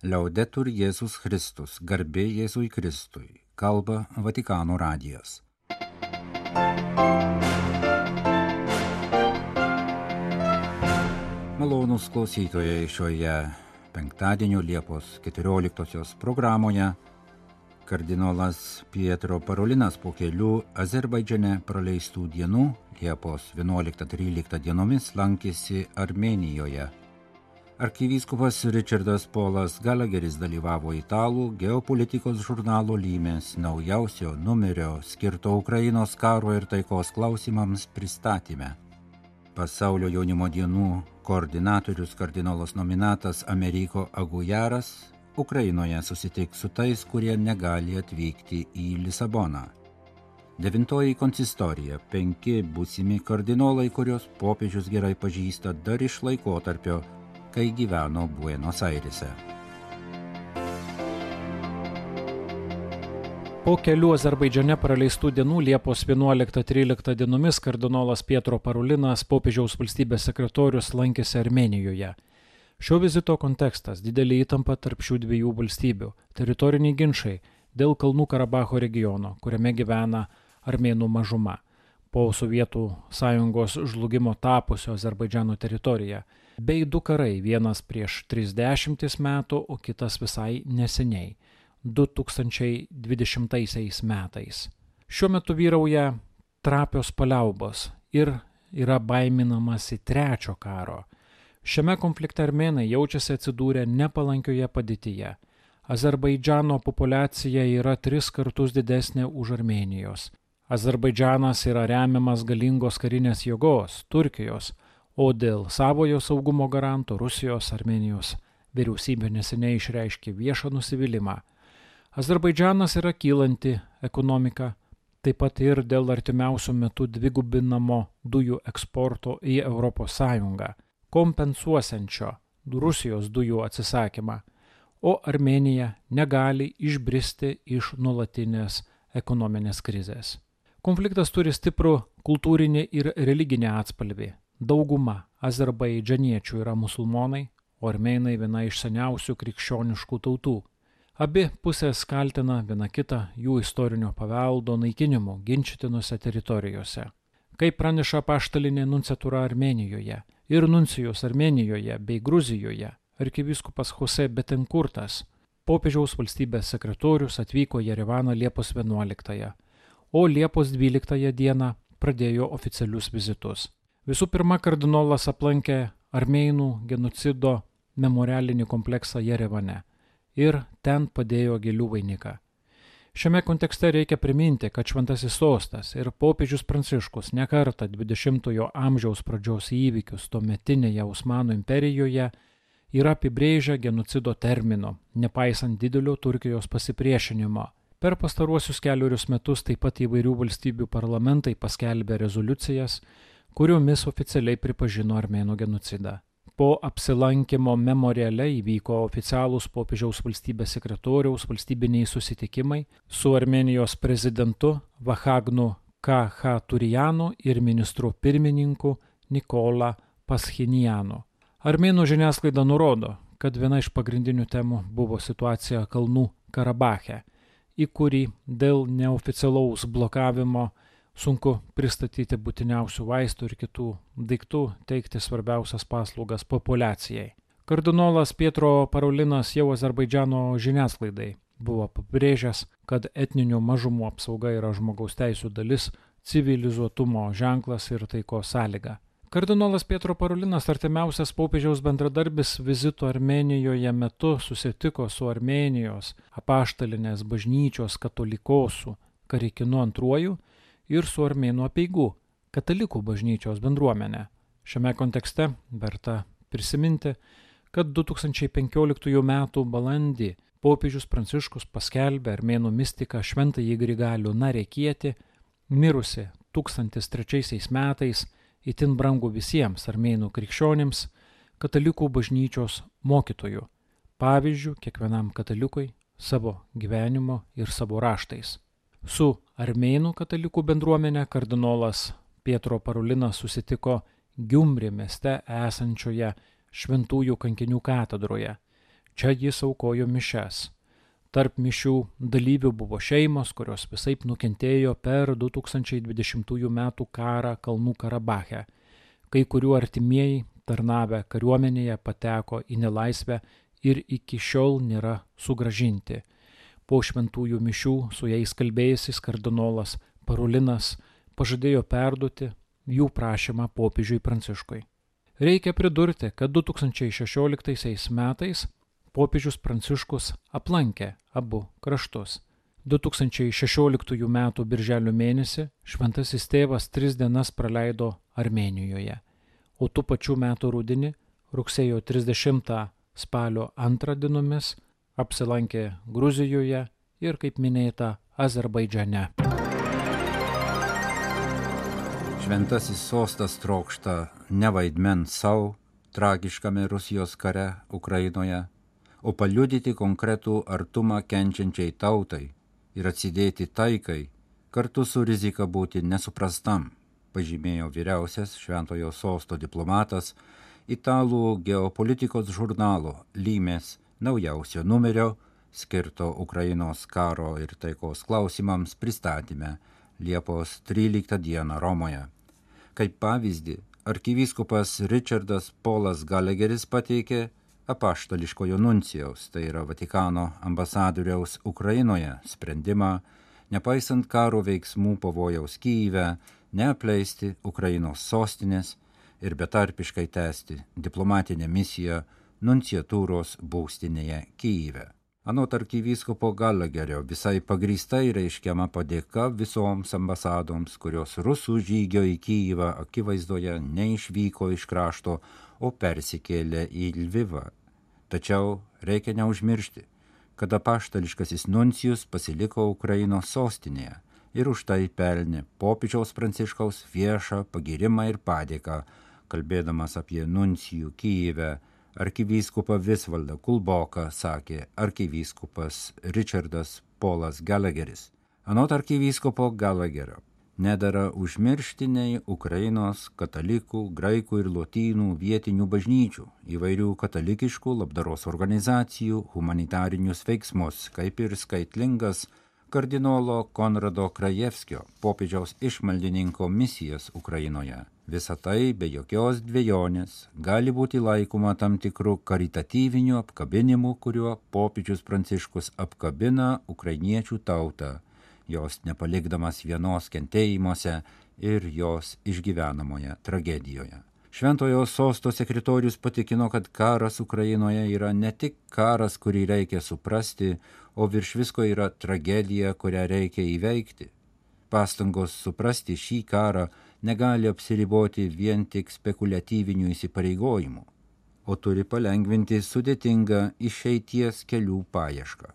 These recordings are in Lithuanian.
Liaudetur Jėzus Kristus, garbė Jėzui Kristui, kalba Vatikano radijas. Malonus klausytojai šioje penktadienio Liepos 14 programoje kardinolas Pietro Parolinas po kelių Azerbaidžiane praleistų dienų Liepos 11-13 dienomis lankėsi Armenijoje Arkivyskupas Richardas Polas Galageris dalyvavo italų geopolitikos žurnalo Lymės naujausio numerio skirto Ukrainos karo ir taikos klausimams pristatyme. Pasaulio jaunimo dienų koordinatorius kardinolas nominatas Ameriko Agujaras Ukrainoje susitiks su tais, kurie negali atvykti į Lisaboną. Devintoji konsistorija - penki būsimi kardinolai, kurios popiežius gerai pažįsta dar iš laikotarpio kai gyveno Buenos Airese. Po kelių Azerbaidžiane praleistų dienų Liepos 11-13 dienomis kardinolas Pietro Parulinas, popiežiaus valstybės sekretorius, lankėsi Armenijoje. Šio vizito kontekstas - didelį įtampą tarp šių dviejų valstybių - teritoriniai ginčiai dėl Kalnų Karabacho regiono, kuriame gyvena armėnų mažuma po Sovietų sąjungos žlugimo tapusio Azerbaidžiano teritoriją bei du karai, vienas prieš 30 metų, o kitas visai neseniai - 2020 metais. Šiuo metu vyrauja trapios paliaubos ir yra baiminamasi trečio karo. Šiame konflikte armenai jaučiasi atsidūrę nepalankioje padėtyje. Azerbaidžiano populiacija yra tris kartus didesnė už Armenijos. Azerbaidžianas yra remiamas galingos karinės jėgos - Turkijos, o dėl savojo saugumo garanto Rusijos Armenijos vyriausybė neseniai išreiškė viešą nusivylimą. Azerbaidžianas yra kylanti ekonomika, taip pat ir dėl artimiausių metų dvigubinamo dujų eksporto į ES, kompensuosiančio Rusijos dujų atsisakymą, o Armenija negali išbristi iš nuolatinės ekonominės krizės. Konfliktas turi stiprų kultūrinį ir religinį atspalvį. Dauguma azerbaidžaniečių yra musulmonai, o armėnai viena iš seniausių krikščioniškų tautų. Abi pusės kaltina viena kitą jų istorinio paveldo naikinimu ginčytinose teritorijose. Kaip praneša paštalinė nunciatūra Armenijoje ir nuncijos Armenijoje bei Gruzijoje, arkivyskupas Jose Betenkurtas, popiežiaus valstybės sekretorius atvyko į Jerevaną Liepos 11, o Liepos 12 dieną pradėjo oficialius vizitus. Visų pirma, kardinolas aplankė armėnų genocido memorialinį kompleksą Jerevane ir ten padėjo gėlių vainiką. Šiame kontekste reikia priminti, kad Šventasis sostas ir popiežius Pranciškus nekarta 20-ojo amžiaus pradžios įvykius tuometinėje Osmanų imperijoje yra apibrėžę genocido termino, nepaisant didelio Turkijos pasipriešinimo. Per pastaruosius keliarius metus taip pat įvairių valstybių parlamentai paskelbė rezoliucijas, kuriomis oficialiai pripažino armėnų genocidą. Po apsilankimo memoriale įvyko oficialūs popiežiaus valstybės sekretoriaus valstybiniai susitikimai su Armenijos prezidentu Vahagnu K.H. Turijanu ir ministru pirmininku Nikola Paschinianu. Armėnų žiniasklaida nurodo, kad viena iš pagrindinių temų buvo situacija Kalnų Karabache, į kurį dėl neoficialaus blokavimo sunku pristatyti būtiniausių vaistų ir kitų daiktų, teikti svarbiausias paslaugas populiacijai. Kardinolas Pietro Parolinas jau Azerbaidžiano žiniasklaidai buvo pabrėžęs, kad etninių mažumų apsauga yra žmogaus teisų dalis, civilizuotumo ženklas ir taiko sąlyga. Kardinolas Pietro Parolinas, artimiausias popiežiaus bendradarbis vizito Armenijoje metu susitiko su Armenijos apaštalinės bažnyčios katolikosų Karikinu II ir su armėnų apieigų katalikų bažnyčios bendruomenė. Šiame kontekste verta prisiminti, kad 2015 m. balandį popiežius Pranciškus paskelbė armėnų mistiką Šventąjį Grigalių Narekietį, mirusi 1003 metais, itin brangu visiems armėnų krikščionims, katalikų bažnyčios mokytojų, pavyzdžių kiekvienam katalikui savo gyvenimo ir savo raštais. Su armėnų katalikų bendruomenė kardinolas Pietro Parulinas susitiko Giumri mieste esančioje Šventųjų kankinių katedroje. Čia jis aukojo mišes. Tarp mišių dalyvių buvo šeimos, kurios visaip nukentėjo per 2020 m. karą Kalnų Karabache. Kai kurių artimieji tarnavę kariuomenėje pateko į nelaisvę ir iki šiol nėra sugražinti. Po šventųjų mišių su jais kalbėjusis kardinolas Parulinas pažadėjo perduoti jų prašymą popiežiui Pranciškui. Reikia pridurti, kad 2016 metais popiežius Pranciškus aplankė abu kraštus. 2016 m. birželio mėnesį šventasis tėvas tris dienas praleido Armenijoje, o tų pačių metų rudinį, rugsėjo 30 spalio 2 dienomis, apsilankė Gruzijoje ir, kaip minėta, Azerbaidžiane. Šventasis sostas trokšta ne vaidmens savo tragiškame Rusijos kare Ukrainoje, o paliudyti konkretų artumą kenčiančiai tautai ir atsidėti taikai, kartu su rizika būti nesuprastam, pažymėjo vyriausias Šventojo sosto diplomatas italų geopolitikos žurnalo Lymės naujausio numerio skirto Ukrainos karo ir taikos klausimams pristatyme Liepos 13 dieną Romoje. Kaip pavyzdį, arkivyskupas Richardas Polas Galegeris pateikė apaštališkojo nuncijaus, tai yra Vatikano ambasadoriaus Ukrainoje sprendimą, nepaisant karo veiksmų pavojaus Kyivę, neapleisti Ukrainos sostinės ir betarpiškai tęsti diplomatinę misiją nunciatūros būstinėje Kyivė. Anot arkivyskupo Galagerio visai pagrįstai reiškiama padėka visoms ambasadoms, kurios rusų žygio į Kyivą akivaizdoje neišvyko iš krašto, o persikėlė į Lvivą. Tačiau reikia neužmiršti, kad apaštališkasis nuncijus pasiliko Ukrainos sostinėje ir už tai pelnė popiežiaus pranciškaus viešą pagirimą ir padėką, kalbėdamas apie nuncijų Kyivę arkivyskupą Visvaldą Kulboką sakė arkivyskupas Richardas Polas Gallagheris. Anot arkivyskupo Gallagherio, nedara užmiršti nei Ukrainos katalikų, graikų ir lotynų vietinių bažnyčių, įvairių katalikiškų labdaros organizacijų, humanitarinius veiksmus, kaip ir skaitlingas kardinolo Konrado Krajevskio popiežiaus išmaldininko misijas Ukrainoje. Visa tai be jokios dviejonės gali būti laikoma tam tikrų karitatyvinių apkabinimų, kuriuo popiežius Pranciškus apkabina ukrainiečių tautą, jos nepalikdamas vienos kentėjimuose ir jos išgyvenamoje tragedijoje. Šventojo sosto sekretorius patikino, kad karas Ukrainoje yra ne tik karas, kurį reikia suprasti, o virš visko yra tragedija, kurią reikia įveikti. Pastangos suprasti šį karą negali apsiriboti vien tik spekuliatyvinių įsipareigojimų, o turi palengvinti sudėtingą išeities kelių paiešką.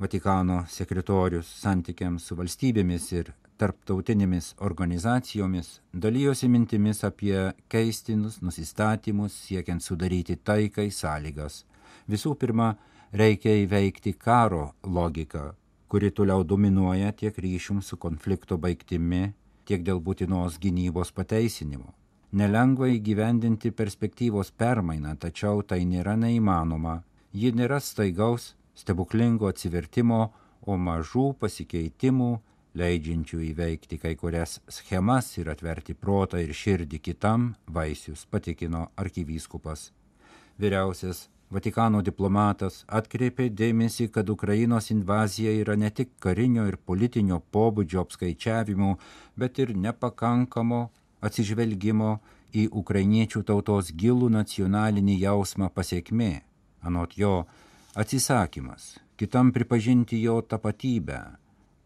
Vatikano sekretorius santykiams su valstybėmis ir tarptautinėmis organizacijomis dalyjosi mintimis apie keistinus nusistatymus siekiant sudaryti taikai sąlygas. Visų pirma, reikia įveikti karo logiką, kuri toliau dominuoja tiek ryšium su konflikto baigtimi, tiek dėl būtinos gynybos pateisinimo. Nelengva įgyvendinti perspektyvos permainą, tačiau tai nėra neįmanoma. Ji nėra staigaus, stebuklingo atsivertimo, o mažų pasikeitimų, leidžiančių įveikti kai kurias schemas ir atverti protą ir širdį kitam vaisius, patikino arkivyskupas. Vyriausias Vatikano diplomatas atkreipė dėmesį, kad Ukrainos invazija yra ne tik karinio ir politinio pobūdžio apskaičiavimų, bet ir nepakankamo atsižvelgimo į ukrainiečių tautos gilų nacionalinį jausmą pasiekmė. Anot jo, atsisakymas kitam pripažinti jo tapatybę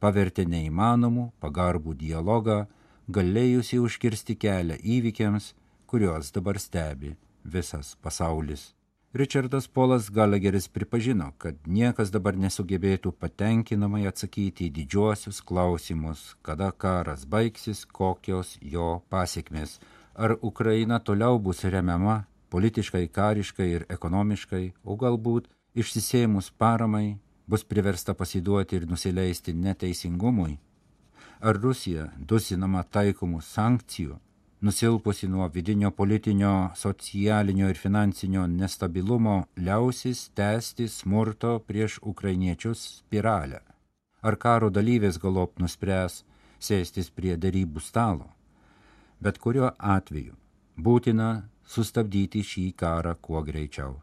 pavertė neįmanomų pagarbų dialogą, galėjusi užkirsti kelią įvykiams, kuriuos dabar stebi visas pasaulis. Richardas Polas Gallagheris pripažino, kad niekas dabar nesugebėtų patenkinamai atsakyti į didžiuosius klausimus, kada karas baigsis, kokios jo pasiekmes, ar Ukraina toliau bus remiama politiškai, kariškai ir ekonomiškai, o galbūt išsisėmus paramai bus priversta pasiduoti ir nusileisti neteisingumui, ar Rusija dusinama taikomų sankcijų nusilpusi nuo vidinio politinio, socialinio ir finansinio nestabilumo, liausis tęsti smurto prieš ukrainiečius spiralę. Ar karo dalyvės galop nuspręs sėstis prie darybų stalo. Bet kuriuo atveju būtina sustabdyti šį karą kuo greičiau.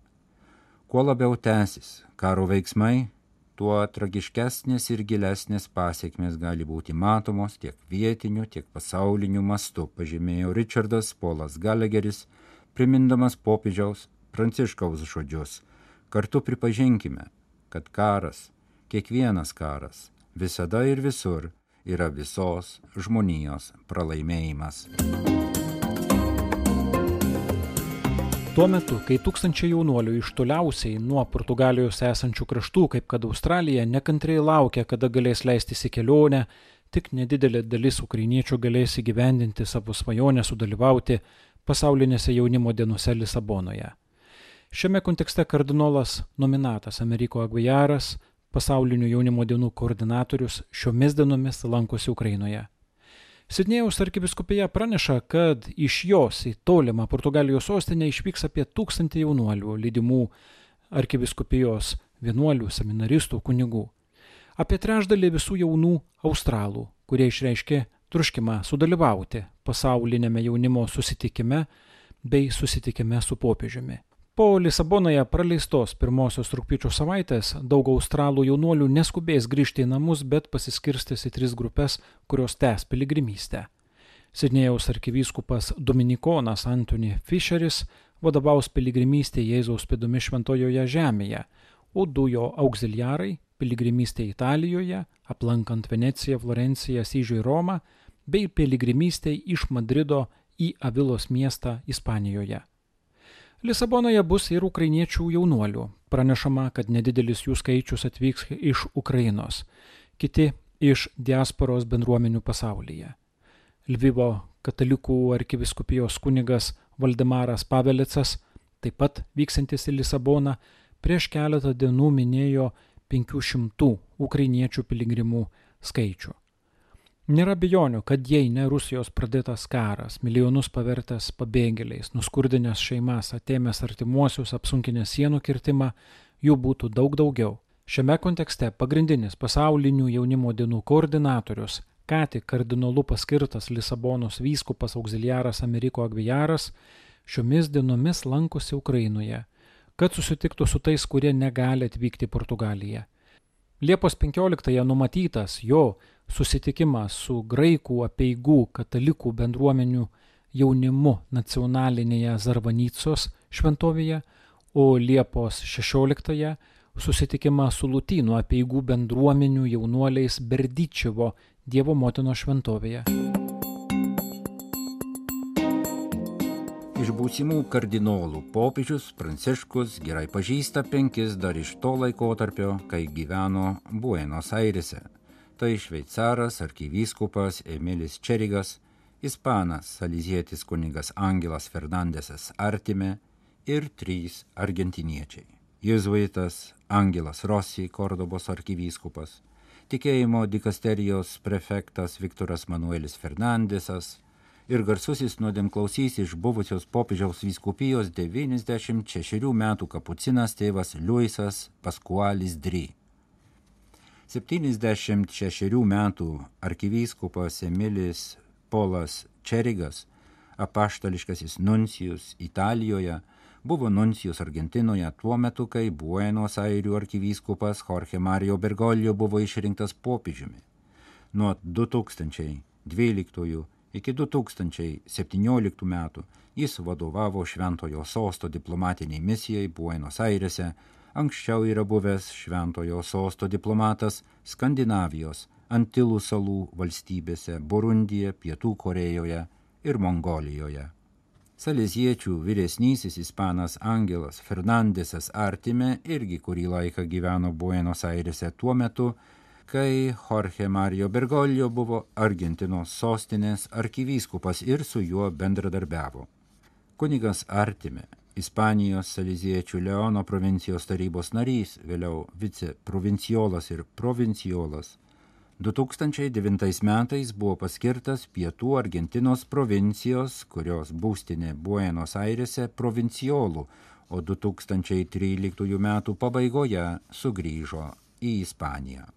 Kuo labiau tęsis karo veiksmai, tuo tragiškesnės ir gilesnės pasiekmes gali būti matomos tiek vietiniu, tiek pasauliniu mastu, pažymėjo Richardas Polas Gallagheris, primindamas popiežiaus pranciškaus žodžius. Kartu pripažinkime, kad karas, kiekvienas karas, visada ir visur yra visos žmonijos pralaimėjimas. Tuo metu, kai tūkstančiai jaunuolių iš toliausiai nuo Portugalijos esančių kraštų, kaip kad Australija, nekantriai laukia, kada galės leistis į kelionę, tik nedidelė dalis ukrainiečių galės įgyvendinti savo svajonę sudalyvauti pasaulinėse jaunimo dienose Lisabonoje. Šiame kontekste kardinolas nominatas Ameriko Aguijaras, pasaulinių jaunimo dienų koordinatorius, šiomis dienomis lankosi Ukrainoje. Sidnėjaus arkiviskupija praneša, kad iš jos į tolimą Portugalijos sostinę išvyks apie tūkstantį jaunuolių, lydimų arkiviskupijos vienuolių, seminaristų, kunigų. Apie trešdalį visų jaunų australų, kurie išreiškė truškimą sudalyvauti pasaulinėme jaunimo susitikime bei susitikime su popiežiumi. Po Lisabonoje praleistos pirmosios rūpiučio savaitės daug australų jaunuolių neskubės grįžti į namus, bet pasiskirstys į tris grupės, kurios tęs piligrimystę. Sidnėjaus arkivyskupas Dominikonas Antony Fisheris vadovaus piligrimystė Jėzaus pėdomis šventojoje žemėje, o du jo auxiliarai piligrimystė Italijoje, aplankant Veneciją, Florenciją, Syžių ir Romą, bei piligrimystė iš Madrido į Avilos miestą Ispanijoje. Lisabonoje bus ir ukrainiečių jaunuolių. Pranešama, kad nedidelis jų skaičius atvyks iš Ukrainos, kiti iš diasporos bendruomenių pasaulyje. Lvivo katalikų arkiviskupijos kunigas Valdemaras Pavelicas, taip pat vyksantis į Lisaboną, prieš keletą dienų minėjo 500 ukrainiečių piligrimų skaičių. Nėra bejonių, kad jei ne Rusijos pradėtas karas, milijonus pavertęs pabėgėliais, nuskurdinęs šeimas, atėmęs artimuosius, apsunkinęs sienų kirtimą, jų būtų daug daugiau. Šiame kontekste pagrindinis pasaulinių jaunimo dienų koordinatorius, ką tik kardinolu paskirtas Lisabonos vyskupas auxiliaras Ameriko Agvijaras, šiomis dienomis lankosi Ukrainoje, kad susitiktų su tais, kurie negali atvykti į Portugaliją. Liepos 15-ąją numatytas jo susitikimas su graikų apieigų katalikų bendruomenių jaunimu nacionalinėje Zarvanicos šventovėje, o Liepos 16-ąją susitikimas su Lutynų apieigų bendruomenių jaunuoliais Berdyčevo Dievo motino šventovėje. Iš būsimų kardinolų popiežius Pranciškus gerai pažįsta penkis dar iš to laikotarpio, kai gyveno Buenos Airese. Tai šveicaras arkivyskupas Emilis Čerigas, ispanas salizietis kunigas Angelas Fernandesas Artime ir trys argentiniečiai. Jėzuitas Angelas Rossi, Kordobos arkivyskupas, tikėjimo dikasterijos prefektas Viktoras Manuelis Fernandesas, ir garsusis nuodėmklausys iš buvusios popiežiaus vyskupijos 96 metų kapucinas tėvas Liuisas Paskualis Dry. 76 metų arkivyskupas Emilis Polas Čerigas, apaštališkasis nuncijus Italijoje, buvo nuncijus Argentinoje tuo metu, kai Buenos Airių arkivyskupas Jorge Mario Bergoglio buvo išrinktas popiežiumi. Nuo 2012 Iki 2017 metų jis vadovavo Šventojo sosto diplomatiniai misijai Buenos Airese, anksčiau yra buvęs Šventojo sosto diplomatas Skandinavijos, Antilų salų valstybėse Burundija, Pietų Korejoje ir Mongolijoje. Saleziečių vyresnysis ispanas Angelas Fernandesas Artime irgi kurį laiką gyveno Buenos Airese tuo metu, kai Jorge Mario Bergoglio buvo Argentinos sostinės arkivyskupas ir su juo bendradarbiavo. Kunigas Artime, Ispanijos Saliziečių Leono provincijos tarybos narys, vėliau viceprovinciolas ir provinciolas, 2009 metais buvo paskirtas Pietų Argentinos provincijos, kurios būstinė Buenos Airese provinciolų, o 2013 metų pabaigoje sugrįžo į Ispaniją.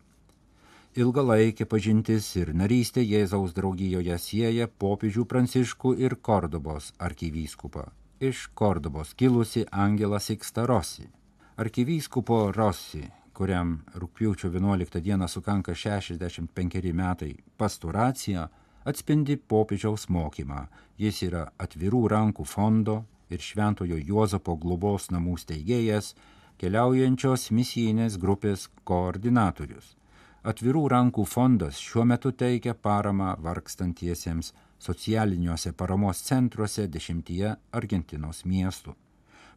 Ilgalaikė pažintis ir narystė Jėzaus draugijoje sieja popiežių Pranciškų ir Kordobos arkivyskupą. Iš Kordobos kilusi Angela Siksta Rossi. Arkivyskupo Rossi kuriam rūpiučio 11 dieną sukanka 65 metai pasturacija, atspindi popiežiaus mokymą. Jis yra atvirų rankų fondo ir Šventojo Juozapo globos namų steigėjas, keliaujančios misijinės grupės koordinatorius. Atvirų rankų fondas šiuo metu teikia paramą vargstantiesiems socialiniuose paramos centruose dešimtyje Argentinos miestų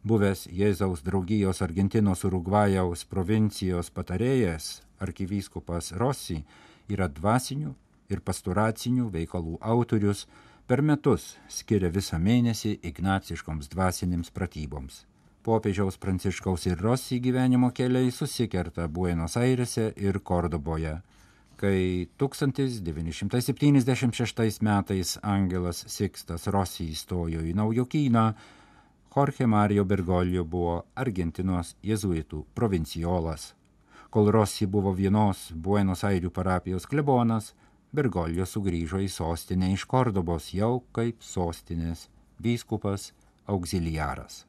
buvęs Jėzaus draugijos Argentinos Urugvajaus provincijos patarėjas arkivyskupas Rossi yra dvasinių ir pastoracinių veikalų autorius, per metus skiria visą mėnesį ignaciškoms dvasinėms pratyboms. Popiežiaus Pranciškaus ir Rossi gyvenimo keliai susikerta Buenos Airese ir Kordoboje, kai 1976 metais Angelas Sikstas Rossi įstojo į Naujokyną, Jorge Mario Bergoglio buvo Argentinos jėzuitų provinciolas. Kol Rossi buvo vienos Buenos Airių parapijos klebonas, Bergoglio sugrįžo į sostinę iš Kordobos jau kaip sostinės vyskupas auxiliaras.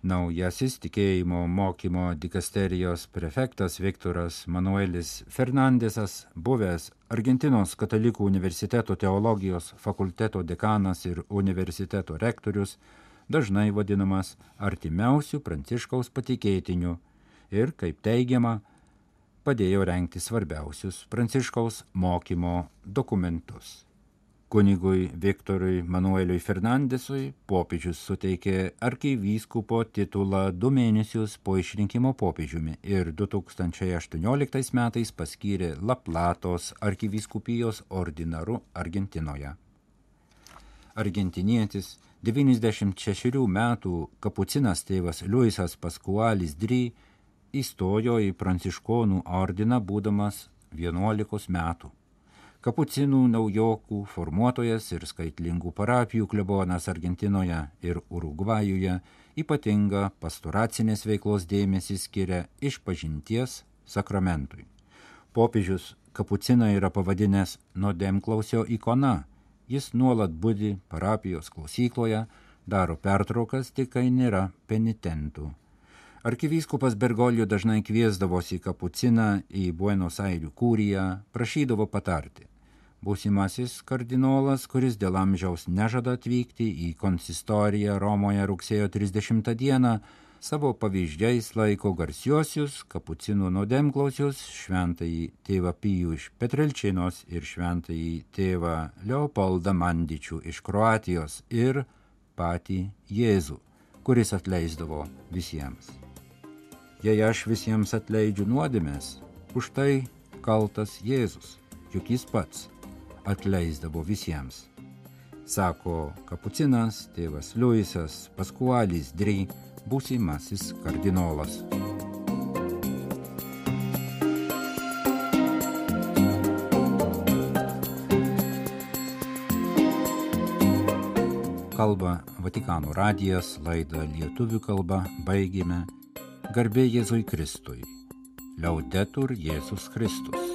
Naujasis tikėjimo mokymo dikasterijos prefektas Viktoras Manuelis Fernandesas, buvęs Argentinos katalikų universiteto teologijos fakulteto dekanas ir universiteto rektorius, dažnai vadinamas artimiausių pranciškaus patikėtiniu ir, kaip teigiama, padėjo renkti svarbiausius pranciškaus mokymo dokumentus. Kunigui Viktorui Manueliui Fernandesui popiežius suteikė arkivyskupo titulą du mėnesius po išrinkimo popiežiumi ir 2018 metais paskyrė Laplatos arkivyskupijos ordinaru Argentinoje. Argentinietis 96 metų kapucinas tėvas Liujisas Paskualis Dry įstojo į pranciškonų ordiną būdamas 11 metų. Kapucinų naujokų formuotojas ir skaitlingų parapijų klebonas Argentinoje ir Urugvajuje ypatinga pastoracinės veiklos dėmesį skiria išpažinties sakramentui. Popiežius kapuciną yra pavadinęs nuodėmklausio ikona Jis nuolat būdi parapijos klausykloje, daro pertraukas tik kai nėra penitentų. Arkivyskupas Bergolio dažnai kviesdavosi į kapuciną į Buenos Airių kūriją, prašydavo patarti. Būsimasis kardinolas, kuris dėl amžiaus nežada atvykti į konsistoriją Romoje rugsėjo 30 dieną, savo pavyzdžiais laiko garsiuosius kapucinų nuodėmklausius šventąjį tėvą Pijų iš Petrelčinos ir šventąjį tėvą Leopoldą Mandičių iš Kroatijos ir patį Jėzų, kuris atleisdavo visiems. Jei aš visiems atleidžiu nuodėmės, už tai kaltas Jėzus, juk jis pats atleisdavo visiems. Sako kapucinas, tėvas Liujisas, Paskualis Dry, būsimasis kardinolas. Kalba Vatikano radijas, laida lietuvių kalba, baigėme. Garbė Jėzui Kristui. Liaudetur Jėzus Kristus.